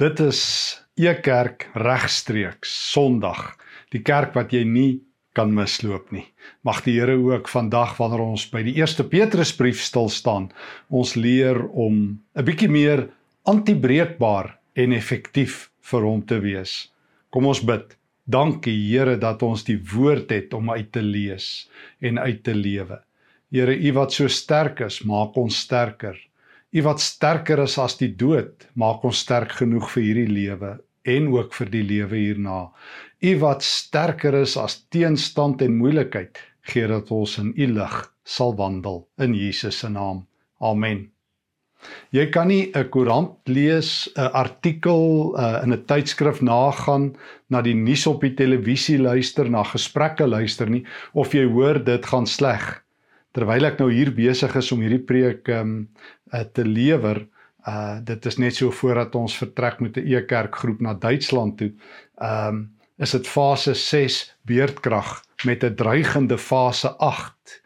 Dit is Ekerk regstreeks Sondag, die kerk wat jy nie kan misloop nie. Mag die Here ook vandag wanneer ons by die eerste Petrusbrief stil staan, ons leer om 'n bietjie meer antibreekbaar en effektief vir hom te wees. Kom ons bid. Dankie Here dat ons die woord het om uit te lees en uit te lewe. Here, U wat so sterk is, maak ons sterker. U wat sterker is as die dood, maak ons sterk genoeg vir hierdie lewe en ook vir die lewe hierna. U wat sterker is as teenstand en moeilikheid, gee dat ons in U lig sal wandel in Jesus se naam. Amen. Jy kan nie 'n koerant lees, 'n artikel uh, in 'n tydskrif nagaan, na die nuus op die televisie luister, na gesprekke luister nie of jy hoor dit gaan sleg terwyl ek nou hier besig is om hierdie preek um uh, te lewer, uh dit is net so voordat ons vertrek met 'n e-kerk groep na Duitsland toe. Um is dit fase 6 beerdkrag met 'n dreigende fase 8.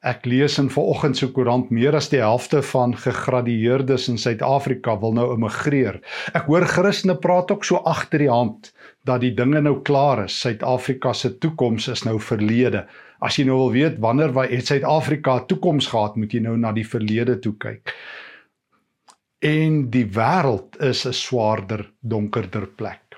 Ek lees in vanoggend se koerant meer as die helfte van gegradueerdes in Suid-Afrika wil nou immigreer. Ek hoor Christene praat ook so agter die hand dat die dinge nou klaar is. Suid-Afrika se toekoms is nou verlede. As jy nou wil weet wanneer waar het Suid-Afrika toekoms gehad, moet jy nou na die verlede toe kyk. En die wêreld is 'n swaarder, donkerder plek.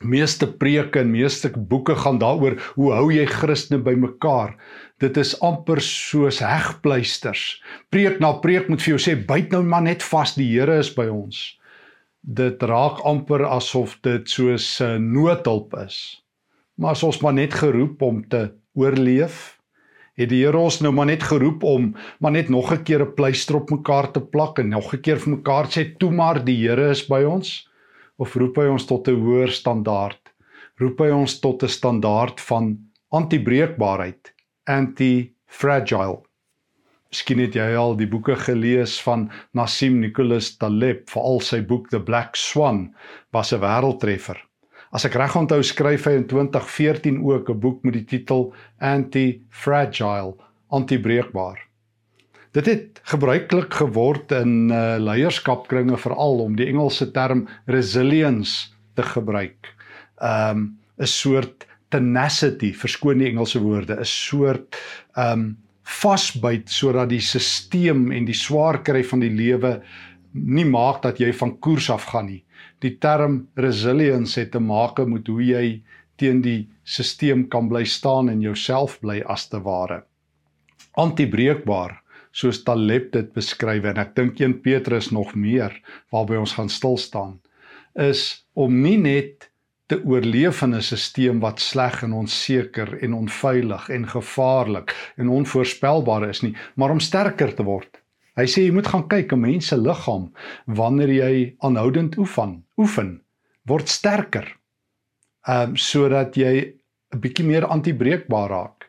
Meeste preke en meeste boeke gaan daaroor hoe hou jy Christene bymekaar. Dit is amper soos hegpleisters. Preek na preek moet vir jou sê byt nou maar net vas, die Here is by ons. Dit raak amper asof dit soos 'n noodhulp is. Maar as ons maar net geroep om te oorleef, het die Here ons nou maar net geroep om maar net nog 'n keer 'n pleister op mekaar te plak en nog 'n keer vir mekaar sê toe maar die Here is by ons of roep hy ons tot 'n hoër standaard? Roep hy ons tot 'n standaard van antibreekbaarheid, anti-fragile? Miskien het jy al die boeke gelees van Nassim Nicholas Taleb, veral sy boek The Black Swan, was 'n wêreldtreffer. As ek reg onthou, skryf hy in 2014 ook 'n boek met die titel Anti-Fragile, antibreekbaar. Dit het gebruiklik geword in uh, leierskapkringe veral om die Engelse term resilience te gebruik. Um 'n soort tenacity, verskoon die Engelse woorde, 'n soort um vasbyt sodat die stelsel en die swaar kry van die lewe nie maak dat jy van koers af gaan nie die term resilience het te maak met hoe jy teen die stelsel kan bly staan en jouself bly as te ware. Antibreekbaar, soos Taleb dit beskryf en ek dink 1 Petrus nog meer waarby ons gaan stil staan, is om nie net te oorleef in 'n stelsel wat sleg en onseker en onveilig en gevaarlik en onvoorspelbaar is nie, maar om sterker te word Hy sê jy moet gaan kyk 'n mens se liggaam wanneer jy aanhoudend oefen, oefen word sterker. Ehm um, sodat jy 'n bietjie meer antibreekbaar raak.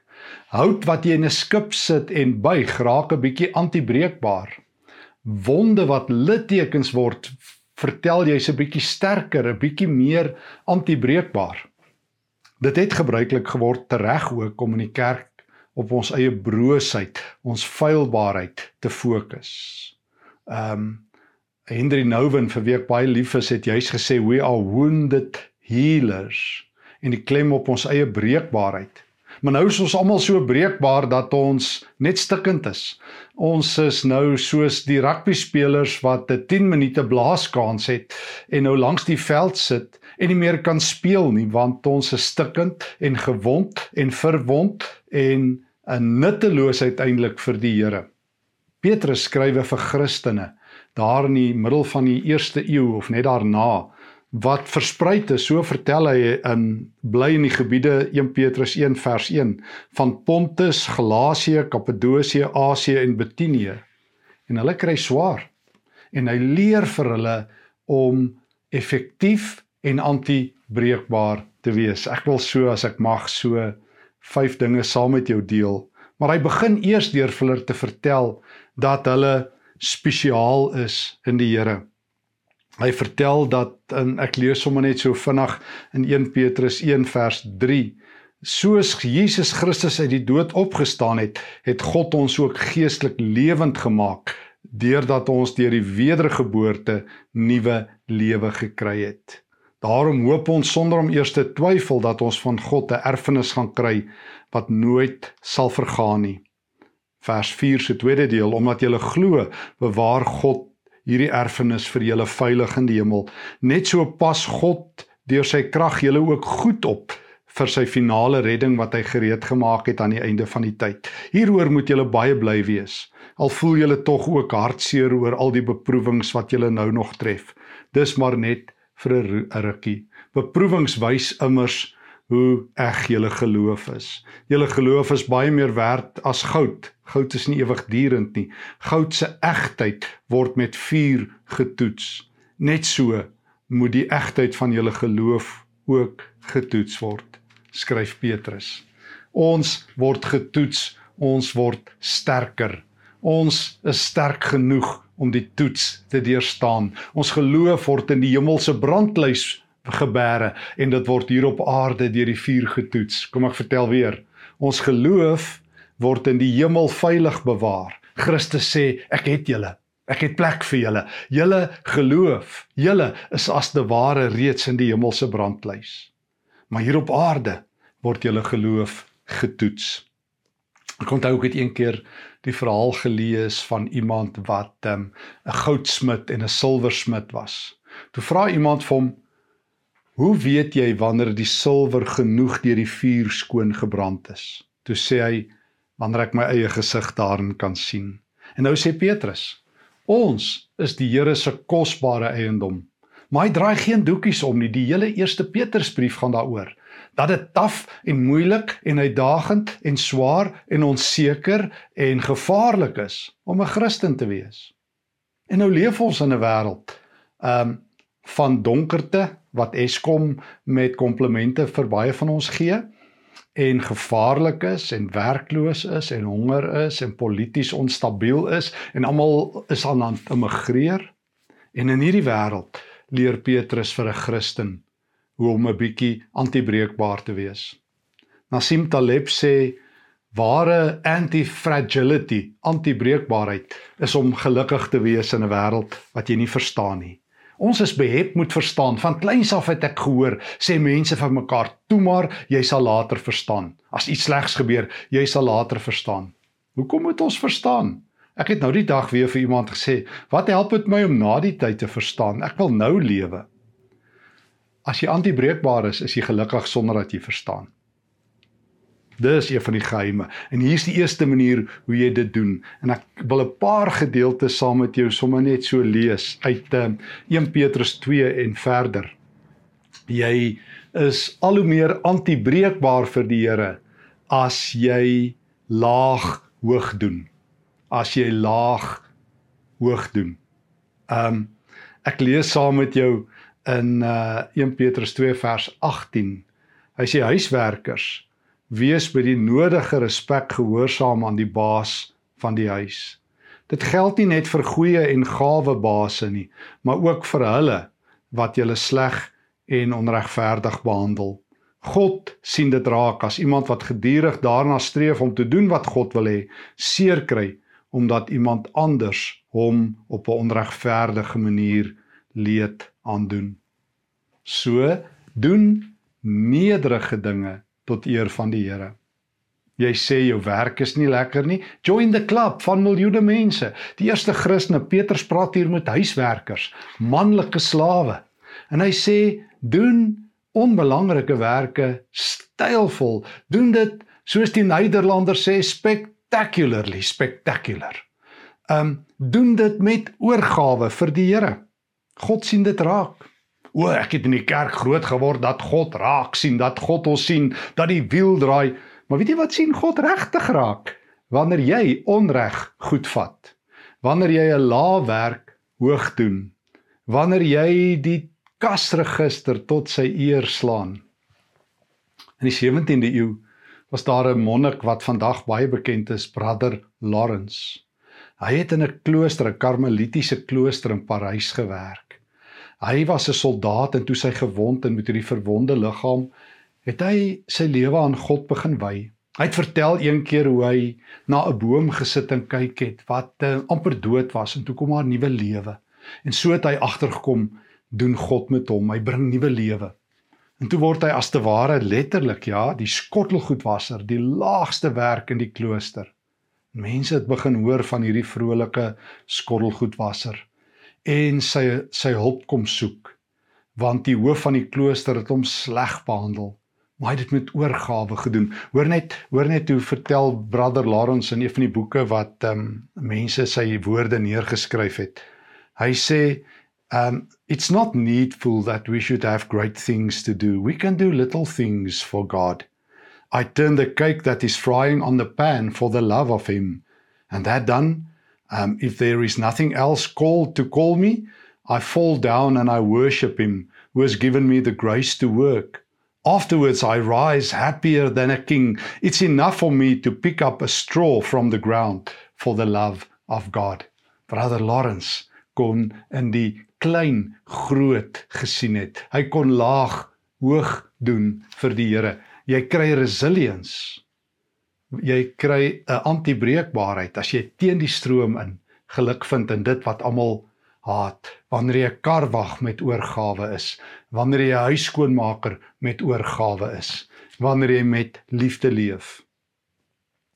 Hout wat jy in 'n skip sit en buig raak 'n bietjie antibreekbaar. Wonde wat littekens word, vertel jy's 'n bietjie sterker, 'n bietjie meer antibreekbaar. Dit het gebruiklik geword tereg ook om in die kerk op ons eie broosheid, ons feilbaarheid te fokus. Um Henry Nouwen vir wie ek baie lief is, het juis gesê we are wounded healers en die klem op ons eie breekbaarheid. Maar nou is ons almal so breekbaar dat ons net stikkend is. Ons is nou soos die rugby spelers wat 'n 10 minute blaaskans het en nou langs die veld sit en nie meer kan speel nie want ons is stikkend en gewond en verwond en 'n nutteloosheid eintlik vir die Here. Petrus skrywe vir Christene daar in die middel van die eerste eeu of net daarna wat versprei is, so vertel hy in bly in die gebiede 1 Petrus 1 vers 1 van Pontus, Galasië, Kappadosie, Asië en Bitinië. En hulle kry swaar. En hy leer vir hulle om effektief en antibreekbaar te wees. Ek wil so as ek mag so vyf dinge saam met jou deel. Maar hy begin eers deur vir hulle te vertel dat hulle spesiaal is in die Here. Hy vertel dat en ek lees sommer net so vinnig in 1 Petrus 1 vers 3 Soos Jesus Christus uit die dood opgestaan het, het God ons ook geestelik lewend gemaak deurdat ons deur die wedergeboorte nuwe lewe gekry het. Daarom hoop ons sonder om eers te twyfel dat ons van God 'n erfenis gaan kry wat nooit sal vergaan nie. Vers 4 se tweede deel omdat jy glo bewaar God hierdie erfenis vir julle veilig in die hemel. Net so pas God deur sy krag julle ook goed op vir sy finale redding wat hy gereed gemaak het aan die einde van die tyd. Hieroor moet julle baie bly wees. Al voel julle tog ook hartseer oor al die beproewings wat julle nou nog tref. Dis maar net vir 'n rukkie. Beproewings wys immers hoe eg julle geloof is. Julle geloof is baie meer werd as goud. Goud is nie ewigdurend nie. Goud se egtheid word met vuur getoets. Net so moet die egtheid van julle geloof ook getoets word skryf Petrus. Ons word getoets, ons word sterker. Ons is sterk genoeg om die toets te deurstaan. Ons geloof word in die hemelse brandlys gebere en dit word hier op aarde deur die vuur getoets. Kom ek vertel weer. Ons geloof word in die hemel veilig bewaar. Christus sê, ek het julle. Ek het plek vir julle. Julle geloof, julle is as te ware reeds in die hemelse brandlys. Maar hier op aarde word julle geloof getoets. Ek onthou ek het een keer die verhaal gelees van iemand wat ehm, 'n um, goudsmid en 'n silwersmid was. Toe vra iemand vir hom: "Hoe weet jy wanneer die silwer genoeg deur die vuur skoon gebrand is?" Toe sê hy: "Wanneer ek my eie gesig daarin kan sien." En nou sê Petrus: "Ons is die Here se kosbare eiendom." Maar hy draai geen doekies om nie. Die hele eerste Petrusbrief gaan daaroor dat dit taaf en moeilik en uitdagend en swaar en onseker en gevaarlik is om 'n Christen te wees. En nou leef ons in 'n wêreld um van donkerte wat Eskom met komplimente vir baie van ons gee en gevaarlik is en werkloos is en honger is en polities onstabiel is en almal is aan aan immigreer en in hierdie wêreld leer Petrus vir 'n Christen hoe om 'n bietjie antibreekbaar te wees. Nassim Taleb sê ware anti-fragility, antibreekbaarheid is om gelukkig te wees in 'n wêreld wat jy nie verstaan nie. Ons is behep moet verstaan. Van kleins af het ek gehoor sê mense vir mekaar: "Toe maar, jy sal later verstaan. As iets slegs gebeur, jy sal later verstaan." Hoekom moet ons verstaan? Ek het nou die dag weer vir iemand gesê, "Wat help dit my om na die tyd te verstaan? Ek wil nou lewe." As jy antibreekbaar is, is jy gelukkig sonder dat jy verstaan. Dis een van die geheime. En hier's die eerste manier hoe jy dit doen. En ek wil 'n paar gedeeltes saam met jou sommer net so lees uit uh, eh, 1 Petrus 2 en verder. Jy is al hoe meer antibreekbaar vir die Here as jy laag hoog doen as jy laag hoog doen. Um ek lees saam met jou in uh 1 Petrus 2 vers 18. Hy sê huiswerkers, wees by die nodige respek gehoorsaam aan die baas van die huis. Dit geld nie net vir goeie en gawe baase nie, maar ook vir hulle wat julle sleg en onregverdig behandel. God sien dit raak as iemand wat gedurig daarna streef om te doen wat God wil hê, seer kry omdat iemand anders hom op 'n onregverdige manier leed aandoen. So doen nederige dinge tot eer van die Here. Jy sê jou werk is nie lekker nie. Join the club van miljoene mense. Die eerste Christene, Petrus praat hier met huiswerkers, manlike slawe. En hy sê doen onbelangrike werke stylvol. Doen dit soos die Nederlanders sê spectacularly spectacular. Um doen dit met oorgawe vir die Here. God sien dit raak. O, ek het in die kerk groot geword dat God raak sien, dat God ons sien, dat die wiel draai. Maar weet jy wat sien God regtig raak? Wanneer jy onreg goed vat. Wanneer jy 'n lae werk hoog doen. Wanneer jy die kasregister tot sy eer slaan. In die 17de eeu was daar 'n monnik wat vandag baie bekend is, Brother Lawrence. Hy het in 'n klooster, 'n karmelitiese klooster in Parys gewerk. Hy was 'n soldaat en toe sy gewond en met hierdie verwonde liggaam het hy sy lewe aan God begin wy. Hy het vertel een keer hoe hy na 'n boom gesit en kyk het wat uh, amper dood was en toe kom daar nuwe lewe. En so het hy agtergekom doen God met hom. Hy bring nuwe lewe. En toe word hy as te ware letterlik ja, die skottelgoedwasser, die laagste werk in die klooster. Mense het begin hoor van hierdie vrolike skottelgoedwasser en sy sy hulp kom soek want die hoof van die klooster het hom sleg behandel. Maar hy het dit met oorgawe gedoen. Hoor net hoor net hoe vertel brother Lawrence in een van die boeke wat um, mense sy woorde neergeskryf het. Hy sê um it's not needful that we should have great things to do. We can do little things for god. I turn the cake that is frying on the pan for the love of him. And that done Um, if there is nothing else called to call me, I fall down and I worship Him who has given me the grace to work. Afterwards, I rise happier than a king. It's enough for me to pick up a straw from the ground for the love of God. Brother Lawrence kon in die klein groot gesien het. Hy kon laag hoog doen vir die Here. Jy kry resilience jy kry 'n antibreekbaarheid as jy teen die stroom in geluk vind in dit wat almal haat. Wanneer jy 'n kar wag met oorgawe is wanneer jy 'n huiskoonmaker met oorgawe is wanneer jy met liefde leef.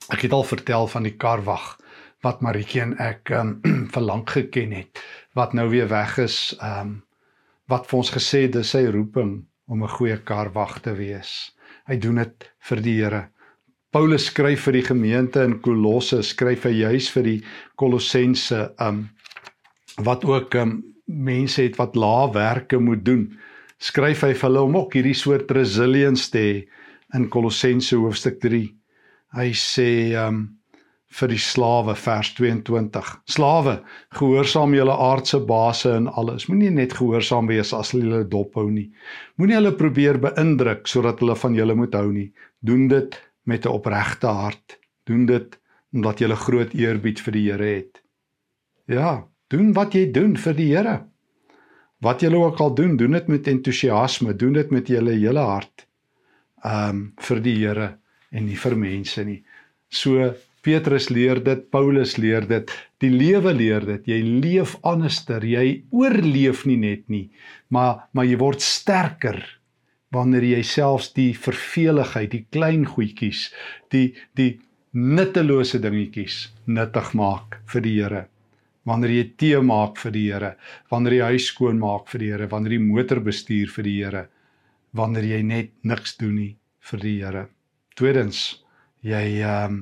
Ek het al vertel van die kar wag wat Maritjie en ek um, verlang geken het wat nou weer weg is um, wat vir ons gesê dis sy roeping om 'n goeie kar wag te wees. Hy doen dit vir die Here Paulus skryf vir die gemeente in Kolosse, skryf hy juis vir die Kolossense um wat ook um mense het wat lae werke moet doen. Skryf hy vir hulle om ook hierdie soort resilience te hê in Kolossense hoofstuk 3. Hy sê um vir die slawe vers 22. Slawe, gehoorsaam julle aardse baase in alles. Moenie net gehoorsaam wees as hulle julle dophou nie. Moenie hulle probeer beïndruk sodat hulle van julle moet hou nie. Doen dit met 'n opregte hart. Doen dit omdat jy 'n groot eerbied vir die Here het. Ja, doen wat jy doen vir die Here. Wat jy ook al doen, doen dit met entoesiasme, doen dit met jou hele hart. Um vir die Here en nie vir mense nie. So Petrus leer dit, Paulus leer dit, die lewe leer dit. Jy leef anderster, jy oorleef nie net nie, maar maar jy word sterker wanneer jy selfs die verveligheid, die klein goedjies, die die nuttelose dingetjies nuttig maak vir die Here. Wanneer jy tee maak vir die Here, wanneer jy huis skoon maak vir die Here, wanneer jy motor bestuur vir die Here, wanneer jy net niks doen nie vir die Here. Tweedens, jy ehm um,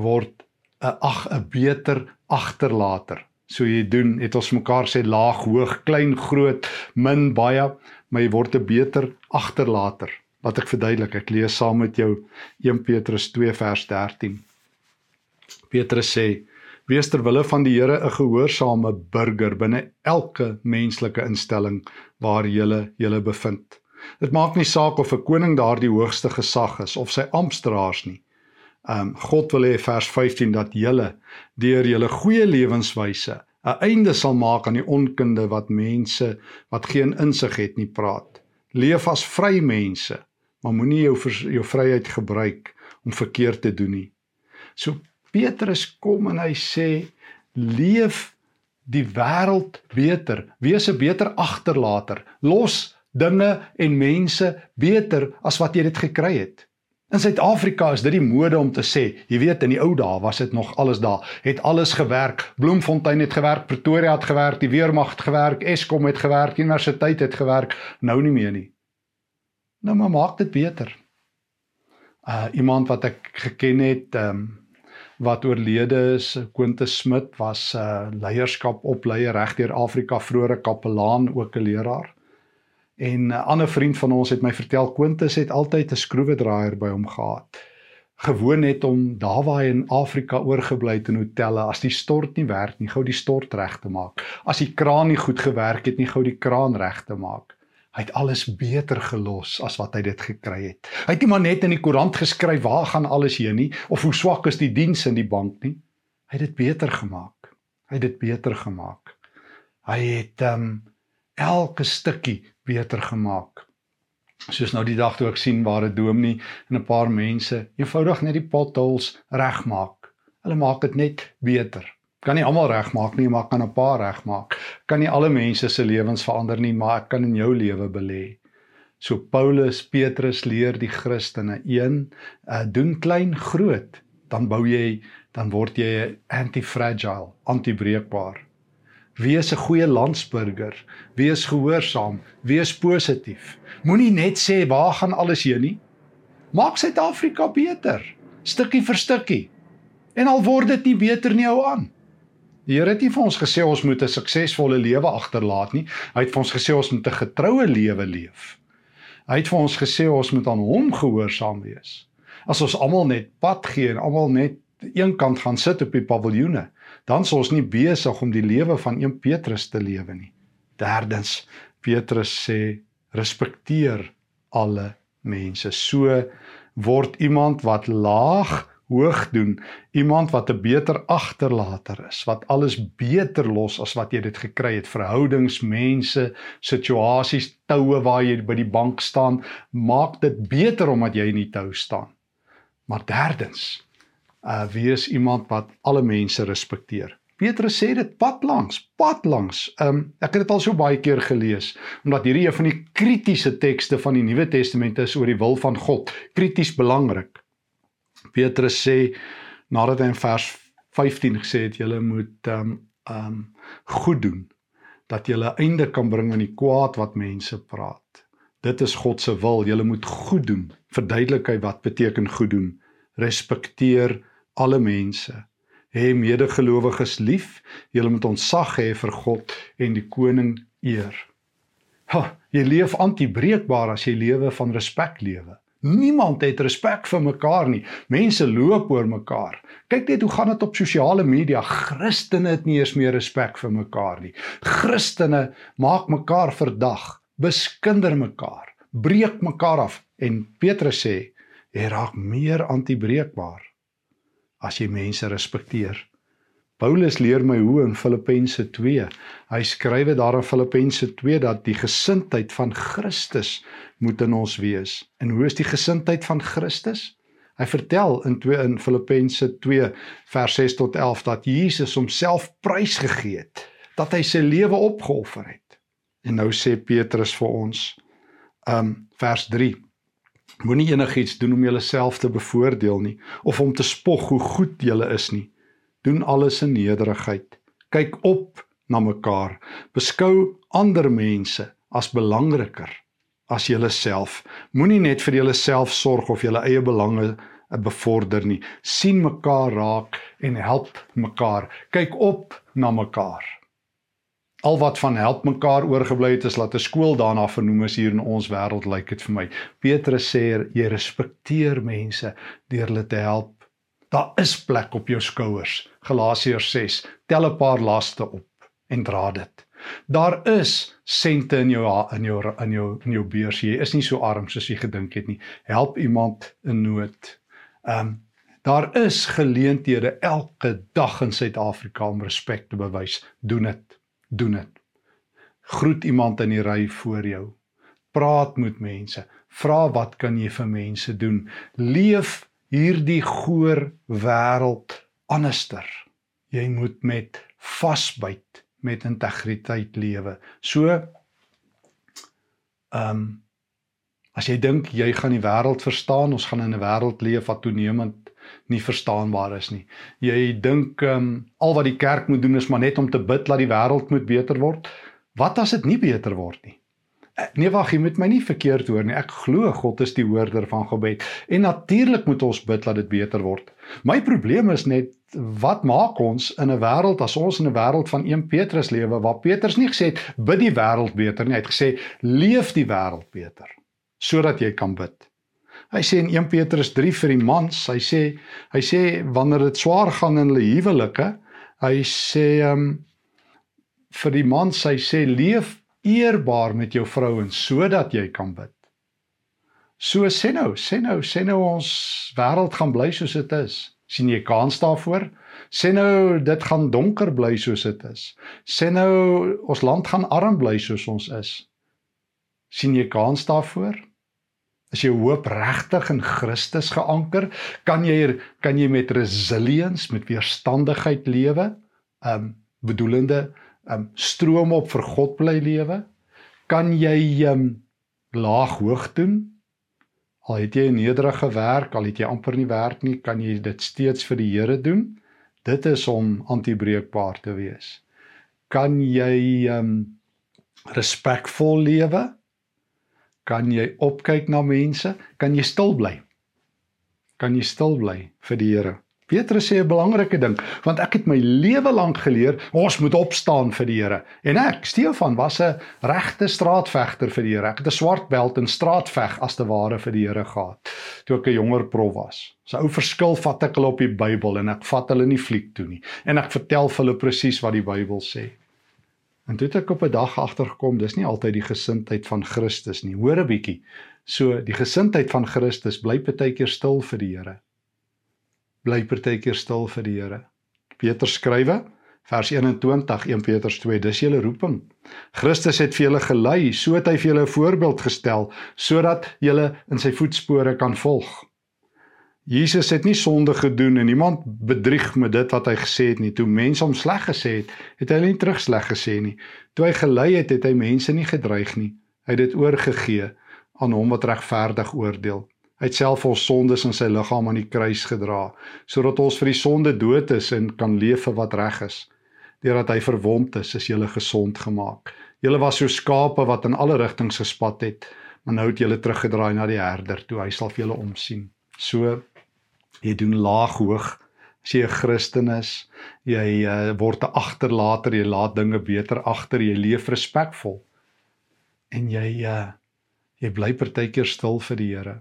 word 'n ag 'n beter agterlater. So jy doen, het ons mekaar sê laag, hoog, klein, groot, min, baie maar jy word 'n beter agterlater. Laat ek verduidelik. Ek lees saam met jou 1 Petrus 2 vers 13. Petrus sê: "Wees ter wille van die Here 'n gehoorsame burger binne elke menslike instelling waar jy julle bevind. Dit maak nie saak of 'n koning daardie hoogste gesag is of sy amptdraers nie. Um God wil hê vers 15 dat julle deur julle goeie lewenswyse 'n einde sal maak aan die onkunde wat mense wat geen insig het nie praat. Leef as vry mense, maar moenie jou jou vryheid gebruik om verkeerd te doen nie. So Petrus kom en hy sê leef die wêreld beter, wees 'n beter agterlater, los dinge en mense beter as wat jy dit gekry het. In Suid-Afrika is dit die mode om te sê, jy weet in die ou dae was dit nog alles daar, het alles gewerk. Bloemfontein het gewerk, Pretoria het gewerk, die weermag het gewerk, Eskom het gewerk, universiteit het gewerk, nou nie meer nie. Nou maar maak dit beter. Uh iemand wat ek geken het, ehm um, wat oorlede is, Quintus Smit was 'n uh, leierskap opleier regdeur Afrika, vroeëre kapelaan, ook 'n leraar. En 'n ander vriend van ons het my vertel Quintus het altyd 'n skroewedraaier by hom gehad. Gewoon net om daar waar hy in Afrika oorgebly het in hotelle as die stort nie werk nie, gou die stort reg te maak. As die kraan nie goed gewerk het nie, gou die kraan reg te maak. Hy het alles beter gelos as wat hy dit gekry het. Hy het nie maar net in die koerant geskryf waar gaan alles heen nie of hoe swak is die diens in die bank nie. Hy het dit beter gemaak. Hy het dit beter gemaak. Hy het ehm um, elke stukkie beter gemaak. soos nou die dag toe ek sien waar 'n dominee en 'n paar mense eenvoudig net die potholes regmaak. Hulle maak dit net beter. Kan nie almal regmaak nie, maar kan 'n paar regmaak. Kan nie alle mense se lewens verander nie, maar ek kan in jou lewe belê. So Paulus, Petrus leer die Christene een, uh, doen klein groot, dan bou jy, dan word jy anti-fragile, anti-breekbaar. Wees 'n goeie landsburger, wees gehoorsaam, wees positief. Moenie net sê waar gaan alles heen nie. Maak Suid-Afrika beter, stukkie vir stukkie. En al word dit nie beter nie hou aan. Die Here het nie vir ons gesê ons moet 'n suksesvolle lewe agterlaat nie. Hy het vir ons gesê ons moet 'n getroue lewe leef. Hy het vir ons gesê ons moet aan hom gehoorsaam wees. As ons almal net pad gee en almal net een kant gaan sit op die paviljoene, dan sou ons nie besig om die lewe van een Petrus te lewe nie. Derdens, Petrus sê respekteer alle mense. So word iemand wat laag hoog doen, iemand wat 'n beter agterlater is, wat alles beter los as wat jy dit gekry het, verhoudings, mense, situasies, toue waar jy by die bank staan, maak dit beter omdat jy in die tou staan. Maar derdens, uh wees iemand wat alle mense respekteer. Petrus sê dit pad langs, pad langs. Um ek het dit al so baie keer gelees omdat hierdie een van die kritiese tekste van die Nuwe Testament is oor die wil van God, krities belangrik. Petrus sê nadat hy in vers 15 gesê het julle moet um um goed doen dat 'n einde kan bring aan die kwaad wat mense praat. Dit is God se wil. Jy moet goed doen. Verduidelik hy wat beteken goed doen. Respekteer alle mense. Hê medegelowiges lief. Jy moet ontzag hê vir God en die koning eer. Ha, jy leef antibreekbaar as jy lewe van respek lewe. Niemand het respek vir mekaar nie. Mense loop oor mekaar. Kyk net hoe gaan dit op sosiale media. Christene het nie eens meer respek vir mekaar nie. Christene maak mekaar verdag, beskinder mekaar, breek mekaar af en Petrus sê jy raak meer antibreekbaar as jy mense respekteer. Paulus leer my hoe in Filippense 2. Hy skryf dit daar in Filippense 2 dat die gesindheid van Christus moet in ons wees. En hoe is die gesindheid van Christus? Hy vertel in 2 in Filippense 2 vers 6 tot 11 dat Jesus homself prysgegee het, dat hy sy lewe opgeoffer het. En nou sê Petrus vir ons, um vers Moenie enigiets doen om jouself te bevoordeel nie of om te spog hoe goed jy is nie. Doen alles in nederigheid. Kyk op na mekaar. Beskou ander mense as belangriker as jouself. Moenie net vir jouself sorg of jou eie belange bevorder nie. sien mekaar raak en help mekaar. Kyk op na mekaar. Al wat van help mekaar oorgebly het is laat 'n skool daarna vernoem is hier in ons wêreld lyk dit vir my. Petrus sê jy respekteer mense deur hulle te help. Daar is plek op jou skouers. Galasiërs 6. Tel 'n paar laste op en dra dit. Daar is sente in jou in jou in jou in jou beurs. Jy is nie so arm soos jy gedink het nie. Help iemand in nood. Ehm um, daar is geleenthede elke dag in Suid-Afrika om respek te bewys. Doen dit doen dit. Groet iemand in die ry voor jou. Praat met mense. Vra wat kan jy vir mense doen? Leef hierdie goeie wêreld anderster. Jy moet met vasbyt met integriteit lewe. So ehm um, as jy dink jy gaan die wêreld verstaan, ons gaan in 'n wêreld leef wat toenemend nie verstaanbaar is nie. Jy dink ehm um, al wat die kerk moet doen is maar net om te bid dat die wêreld moet beter word. Wat as dit nie beter word nie? Eh, nee wag, jy moet my nie verkeerd hoor nie. Ek glo God is die hoorder van gebed en natuurlik moet ons bid dat dit beter word. My probleem is net wat maak ons in 'n wêreld as ons in 'n wêreld van 1 Petrus lewe waar Petrus nie gesê het bid die wêreld beter nie, hy het gesê leef die wêreld beter sodat jy kan bid. Hy sê in 1 Petrus 3 vir die mans, hy sê hy sê wanneer dit swaar gaan in hulle huwelike, hy sê ehm um, vir die mans, hy sê leef eerbaar met jou vrouens sodat jy kan bid. So sê nou, sê nou, sê nou ons wêreld gaan bly soos dit is. sien jy kans daarvoor? Sê nou dit gaan donker bly soos dit is. Sê nou ons land gaan arm bly soos ons is. sien jy kans daarvoor? Is jou hoop regtig in Christus geanker? Kan jy kan jy met resilience, met weerstandigheid lewe? Um bedoelende um stroom op vir God bly lewe? Kan jy um laag hoog doen? Al het jy 'n nederige werk, al het jy amper nie werk nie, kan jy dit steeds vir die Here doen? Dit is om antibreekbaar te wees. Kan jy um respekvol lewe? Kan jy opkyk na mense? Kan jy stil bly? Kan jy stil bly vir die Here? Petrus sê 'n belangrike ding, want ek het my lewe lank geleer ons moet opstaan vir die Here. En ek, Stefan, was 'n regte straatvegter vir die Here. Ek het 'n swart beld in straatveg as te ware vir die Here gehad toe ek 'n jonger prof was. So ou verskil vat ek hulle op die Bybel en ek vat hulle nie fliek toe nie. En ek vertel vir hulle presies wat die Bybel sê. En toe het ek op 'n dag agtergekom, dis nie altyd die gesindheid van Christus nie. Hoor 'n bietjie. So die gesindheid van Christus bly partykeer stil vir die Here. Bly partykeer stil vir die Here. Petrus skrywe vers 21 1 Petrus 2 dis julle roeping. Christus het vir julle gelei, so het hy vir julle 'n voorbeeld gestel sodat julle in sy voetspore kan volg. Jesus het nie sonde gedoen en niemand bedrieg met dit wat hy gesê het nie. Toe mense hom sleg gesê het, het hy nie terug sleg gesê nie. Toe hy gelei het, het hy mense nie gedreig nie. Hy het dit oorgegee aan hom wat regverdig oordeel. Hy het self ons sondes in sy liggaam aan die kruis gedra, sodat ons vir die sonde dood is en kan leef vir wat reg is. Deurdat hy verwond is, is jy gesond gemaak. Jy was so skape wat in alle rigtings gespat het, maar nou het jy teruggedraai na die herder toe hy sal vir julle omsien. So jy doen laag hoog as jy 'n Christen is jy uh, word 'n agterlater jy laat dinge beter agter jy leef respekvol en jy uh, jy bly partykeer stil vir die Here.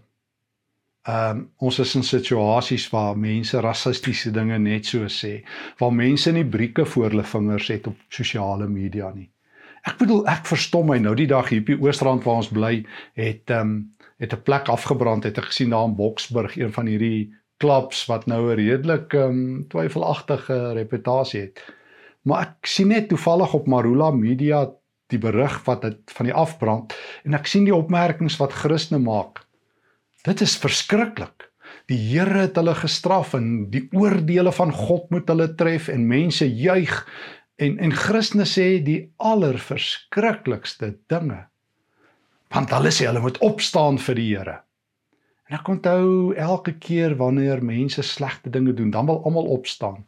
Um ons is in situasies waar mense rassistiese dinge net so sê, waar mense nie brieke voor hulle vingers het op sosiale media nie. Ek bedoel ek verstom my nou die dag hier op die Oostrand waar ons bly het um het 'n plek afgebrand het ek gesien daar in Boksburg een van hierdie klubs wat nou 'n redelik um, twyfelagtige reputasie het. Maar ek sien net toevallig op Marula Media die berig wat dit van die afbrand en ek sien die opmerkings wat Christene maak. Dit is verskriklik. Die Here het hulle gestraf en die oordeele van God moet hulle tref en mense juig en en Christene sê die allerverskriklikste dinge. Want hulle sê hulle moet opstaan vir die Here. En ek onthou elke keer wanneer mense slegte dinge doen, dan wil almal opstaan.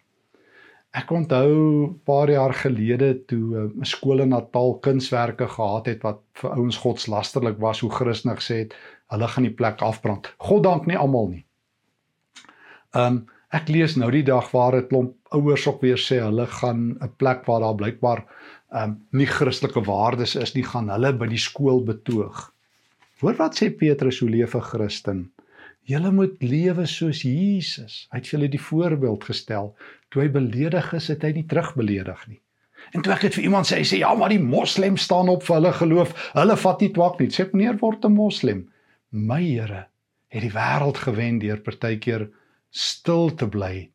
Ek onthou 'n paar jaar gelede toe eh, 'n skool in Natal kunswerke gehad het wat vir ouens godslasterlik was, hoe Christus gesê het, hulle gaan die plek afbrand. God dank nie almal nie. Um ek lees nou die dag waar 'n klomp ouers ook weer sê hulle gaan 'n plek waar daar blykbaar um nie Christelike waardes is nie, gaan hulle by die skool betoog. Hoor wat sê Petrus hoe leef 'n Christen? Julle moet lewe soos Jesus. Hy het julle die voorbeeld gestel. Toe hy beledig is, het hy nie terugbeledig nie. En toe ek dit vir iemand sê, hy sê ja, maar die moslim staan op vir hulle geloof. Hulle vat nie twak nie. Sê meneer word 'n moslim. My Here het die wêreld gewen deur partykeer stil te bly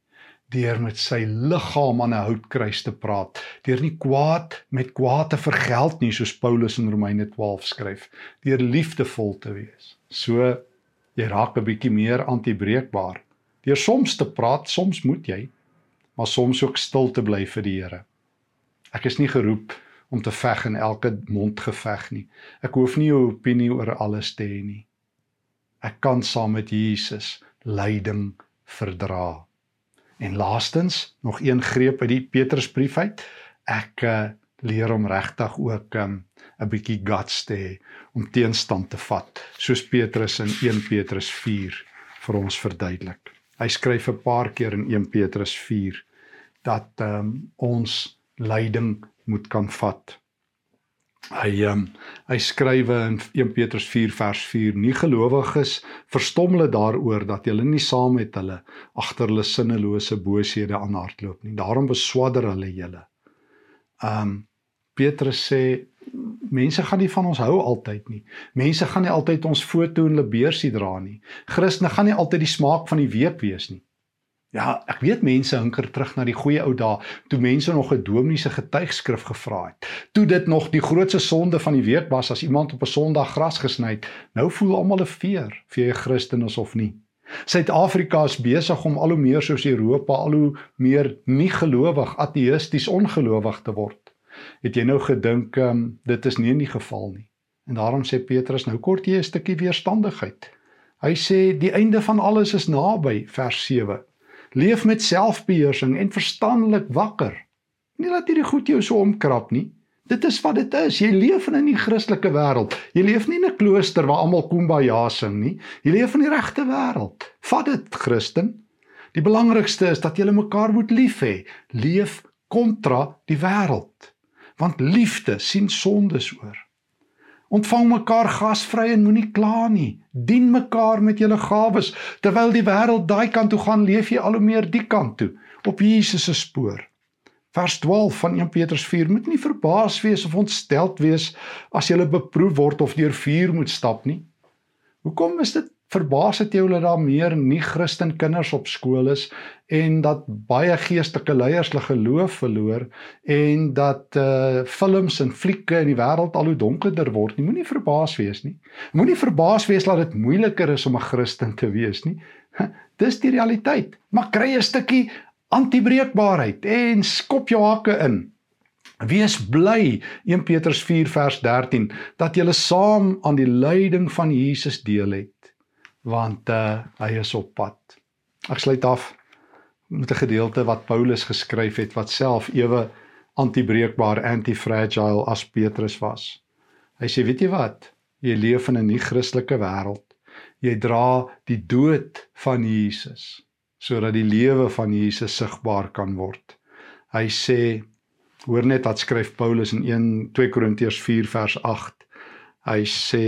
deur met sy liggaam aan 'n houtkruis te praat, deur nie kwaad met kwaad te vergeld nie soos Paulus in Romeine 12 skryf, deur liefdevol te wees. So jy raak 'n bietjie meer antibreekbaar. Deur soms te praat, soms moet jy, maar soms ook stil te bly vir die Here. Ek is nie geroep om te veg in elke mondgeveg nie. Ek hoef nie 'n opinie oor alles te hê nie. Ek kan saam met Jesus lyding verdra. En laastens, nog een greep uit die Petrusbrief uit. Ek uh, leer om regtig ook 'n um, bietjie guts te hê om teenstand te vat, soos Petrus in 1 Petrus 4 vir ons verduidelik. Hy skryf 'n paar keer in 1 Petrus 4 dat um, ons lyding moet kan vat. Hy um, hy skrywe in 1 Petrus 4 vers 4: Nie gelowiges verstom hulle daaroor dat hulle nie saam met hulle agter hulle sinnelose bosehede aanhardloop nie. Daarom beswadder hulle julle. Um Petrus sê mense gaan nie van ons hou altyd nie. Mense gaan nie altyd ons foto en hulle beursie dra nie. Christene gaan nie altyd die smaak van die week wees nie. Ja, ek weet mense hinker terug na die goeie ou dae toe mense nog 'n dominee getuigskrif gevra het. Toe dit nog die grootste sonde van die week was as iemand op 'n Sondag gras gesny het. Nou voel almal 'n veer, of jy 'n Christen is of nie. Suid-Afrika is besig om al hoe meer soos Europa al hoe meer nie gelowig, ateïsties, ongelowig te word. Het jy nou gedink um, dit is nie in die geval nie? En daarom sê Petrus nou kort jy 'n stukkie weerstandigheid. Hy sê die einde van alles is naby, vers 7. Leef met selfbeheersing en verstandelik wakker. Nie laat hierdie goed jou so omkrap nie. Dit is wat dit is. Jy leef in 'n Christelike wêreld. Jy leef nie in 'n klooster waar almal kumbaya sing nie. Jy leef in die regte wêreld. Vat dit, Christen. Die belangrikste is dat jy mekaar moet lief hê. Leef kontra die wêreld. Want liefde sien sondes oor. Ontvang mekaar gasvry en moenie kla nie. Dien mekaar met julle gawes terwyl die wêreld daai kant toe gaan, leef jy al hoe meer die kant toe op Jesus se spoor. Vers 12 van 1 Petrus 4 moet nie verbaas wees of ontsteld wees as jy beproef word of deur vuur moet stap nie. Hoekom is dit verbaas het jy hulle daar meer nie Christen kinders op skool is en dat baie geestelike leiers hulle geloof verloor en dat uh films en flieke in die wêreld al hoe donkerder word nie. Moenie verbaas wees nie. Moenie verbaas wees dat dit moeiliker is om 'n Christen te wees nie. Dis die realiteit. Maar kry 'n stukkie antibreekbaarheid en skop jou hakke in. Wees bly 1 Petrus 4 vers 13 dat jy saam aan die lyding van Jesus deel het want uh, hy is op pad. Ek sluit af met 'n gedeelte wat Paulus geskryf het wat self ewe antibreekbaar antifragile as Petrus was. Hy sê weet jy wat? Jy leef in 'n nie-Christelike wêreld. Jy dra die dood van Jesus sodat die lewe van Jesus sigbaar kan word. Hy sê hoor net wat skryf Paulus in 1 2 Korintiërs 4 vers 8. Hy sê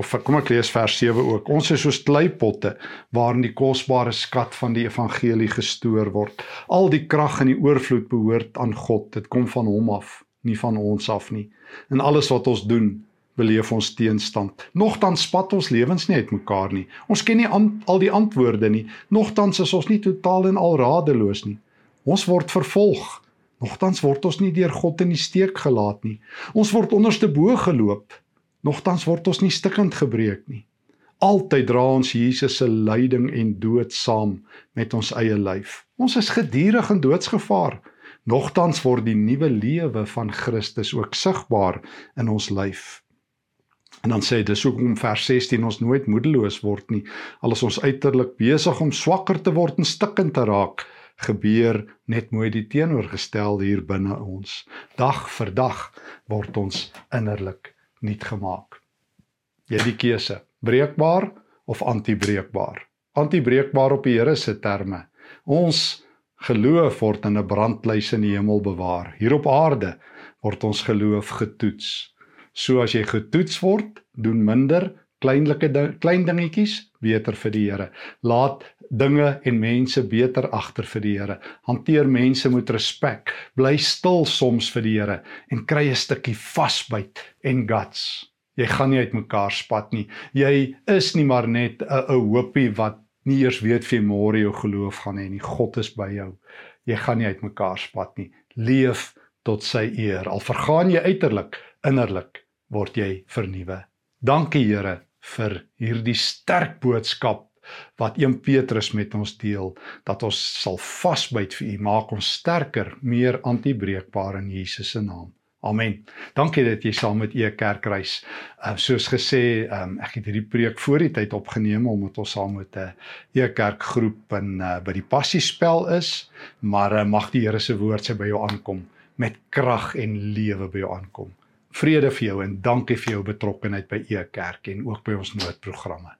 of kom ek lees vers 7 ook. Ons is soos kleipotte waarin die kosbare skat van die evangelie gestoor word. Al die krag en die oorvloed behoort aan God. Dit kom van hom af, nie van ons af nie. En alles wat ons doen, beleef ons teenstand. Nogtans spat ons lewens nie uitmekaar nie. Ons ken nie al die antwoorde nie. Nogtans is ons nie totaal en al radeloos nie. Ons word vervolg. Nogtans word ons nie deur God in die steek gelaat nie. Ons word onderste bo geloop. Nogtans word ons nie stikkend gebreek nie. Altyd dra ons Jesus se lyding en dood saam met ons eie lyf. Ons is gedurig in doodsgevaar. Nogtans word die nuwe lewe van Christus ook sigbaar in ons lyf. En dan sê dis hoekom vers 16 ons nooit moedeloos word nie. Al is ons uiterlik besig om swakker te word en stikkend te raak, gebeur net mooi die teenoorgestel hier binne ons. Dag vir dag word ons innerlik nuut gemaak. Jy die keuse, breekbaar of antibreekbaar. Antibreekbaar op die Here se terme. Ons geloof word in 'n brandlys in die hemel bewaar. Hier op aarde word ons geloof getoets. So as jy getoets word, doen minder kleinlike ding, klein dingetjies beter vir die Here. Laat dinge en mense beter agter vir die Here. Hanteer mense met respek. Bly stil soms vir die Here en kry 'n stukkie vasbyt en guts. Jy gaan nie uitmekaar spat nie. Jy is nie maar net 'n 'n hoopie wat nie eers weet vir môre jou geloof gaan hê nie. God is by jou. Jy gaan nie uitmekaar spat nie. Leef tot sy eer. Al vergaan jy uiterlik, innerlik word jy vernuwe. Dankie Here vir hierdie sterk boodskap wat 1 Petrus met ons deel dat ons sal vasbyt vir U maak ons sterker, meer antibreekbaar in Jesus se naam. Amen. Dankie dat jy saam met U kerk reis. Uh, soos gesê, um, ek het hierdie preek voor die tyd opgeneem omdat ons saam met 'n uh, E-kerk groep in uh, by die passiespel is, maar uh, mag die Here se woord sy by jou aankom met krag en lewe by jou aankom. Vrede vir jou en dankie vir jou betrokkeheid by E Kerk en ook by ons noodprogramme.